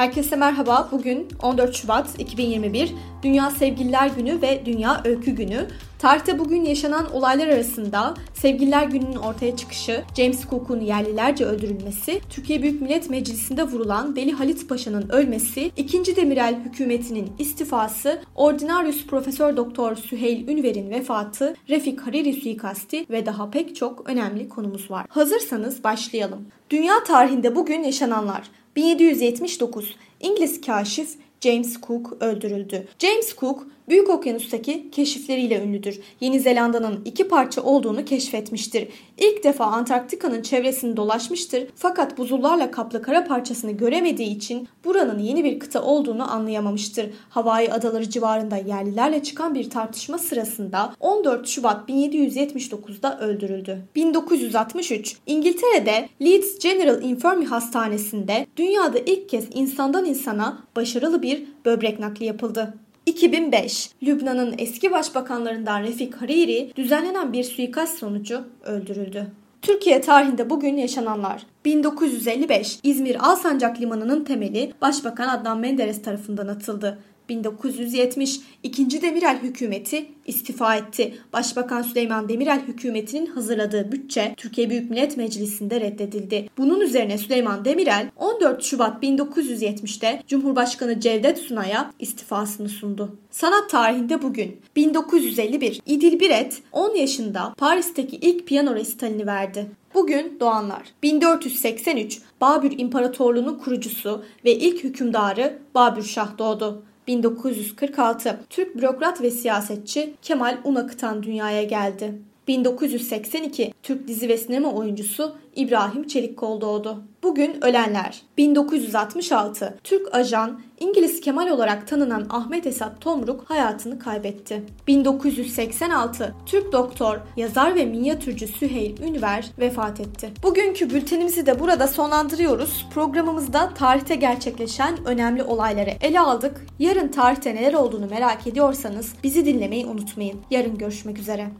Herkese merhaba. Bugün 14 Şubat 2021 Dünya Sevgililer Günü ve Dünya Öykü Günü. Tarihte bugün yaşanan olaylar arasında Sevgililer Günü'nün ortaya çıkışı, James Cook'un yerlilerce öldürülmesi, Türkiye Büyük Millet Meclisi'nde vurulan Veli Halit Paşa'nın ölmesi, 2. Demirel hükümetinin istifası, Ordinarius Profesör Doktor Süheyl Ünver'in vefatı, Refik Hariri suikasti ve daha pek çok önemli konumuz var. Hazırsanız başlayalım. Dünya tarihinde bugün yaşananlar 1779 İngiliz kaşif James Cook öldürüldü. James Cook Büyük Okyanus'taki keşifleriyle ünlüdür. Yeni Zelanda'nın iki parça olduğunu keşfetmiştir. İlk defa Antarktika'nın çevresini dolaşmıştır fakat buzullarla kaplı kara parçasını göremediği için buranın yeni bir kıta olduğunu anlayamamıştır. Hawaii adaları civarında yerlilerle çıkan bir tartışma sırasında 14 Şubat 1779'da öldürüldü. 1963 İngiltere'de Leeds General Infirmary Hastanesi'nde dünyada ilk kez insandan insana başarılı bir böbrek nakli yapıldı. 2005 Lübnan'ın eski başbakanlarından Refik Hariri düzenlenen bir suikast sonucu öldürüldü. Türkiye tarihinde bugün yaşananlar. 1955 İzmir Alsancak Limanı'nın temeli Başbakan Adnan Menderes tarafından atıldı. 1970 2. Demirel hükümeti istifa etti. Başbakan Süleyman Demirel hükümetinin hazırladığı bütçe Türkiye Büyük Millet Meclisi'nde reddedildi. Bunun üzerine Süleyman Demirel 14 Şubat 1970'te Cumhurbaşkanı Cevdet Sunay'a istifasını sundu. Sanat tarihinde bugün 1951 İdil Biret 10 yaşında Paris'teki ilk piyano resitalini verdi. Bugün doğanlar 1483 Babür İmparatorluğu'nun kurucusu ve ilk hükümdarı Babür Şah doğdu. 1946 Türk bürokrat ve siyasetçi Kemal Unakıtan dünyaya geldi. 1982 Türk dizi ve sinema oyuncusu İbrahim Çelikkol doğdu. Bugün ölenler 1966 Türk ajan İngiliz Kemal olarak tanınan Ahmet Esat Tomruk hayatını kaybetti. 1986 Türk doktor, yazar ve minyatürcü Süheyl Ünver vefat etti. Bugünkü bültenimizi de burada sonlandırıyoruz. Programımızda tarihte gerçekleşen önemli olayları ele aldık. Yarın tarihte neler olduğunu merak ediyorsanız bizi dinlemeyi unutmayın. Yarın görüşmek üzere.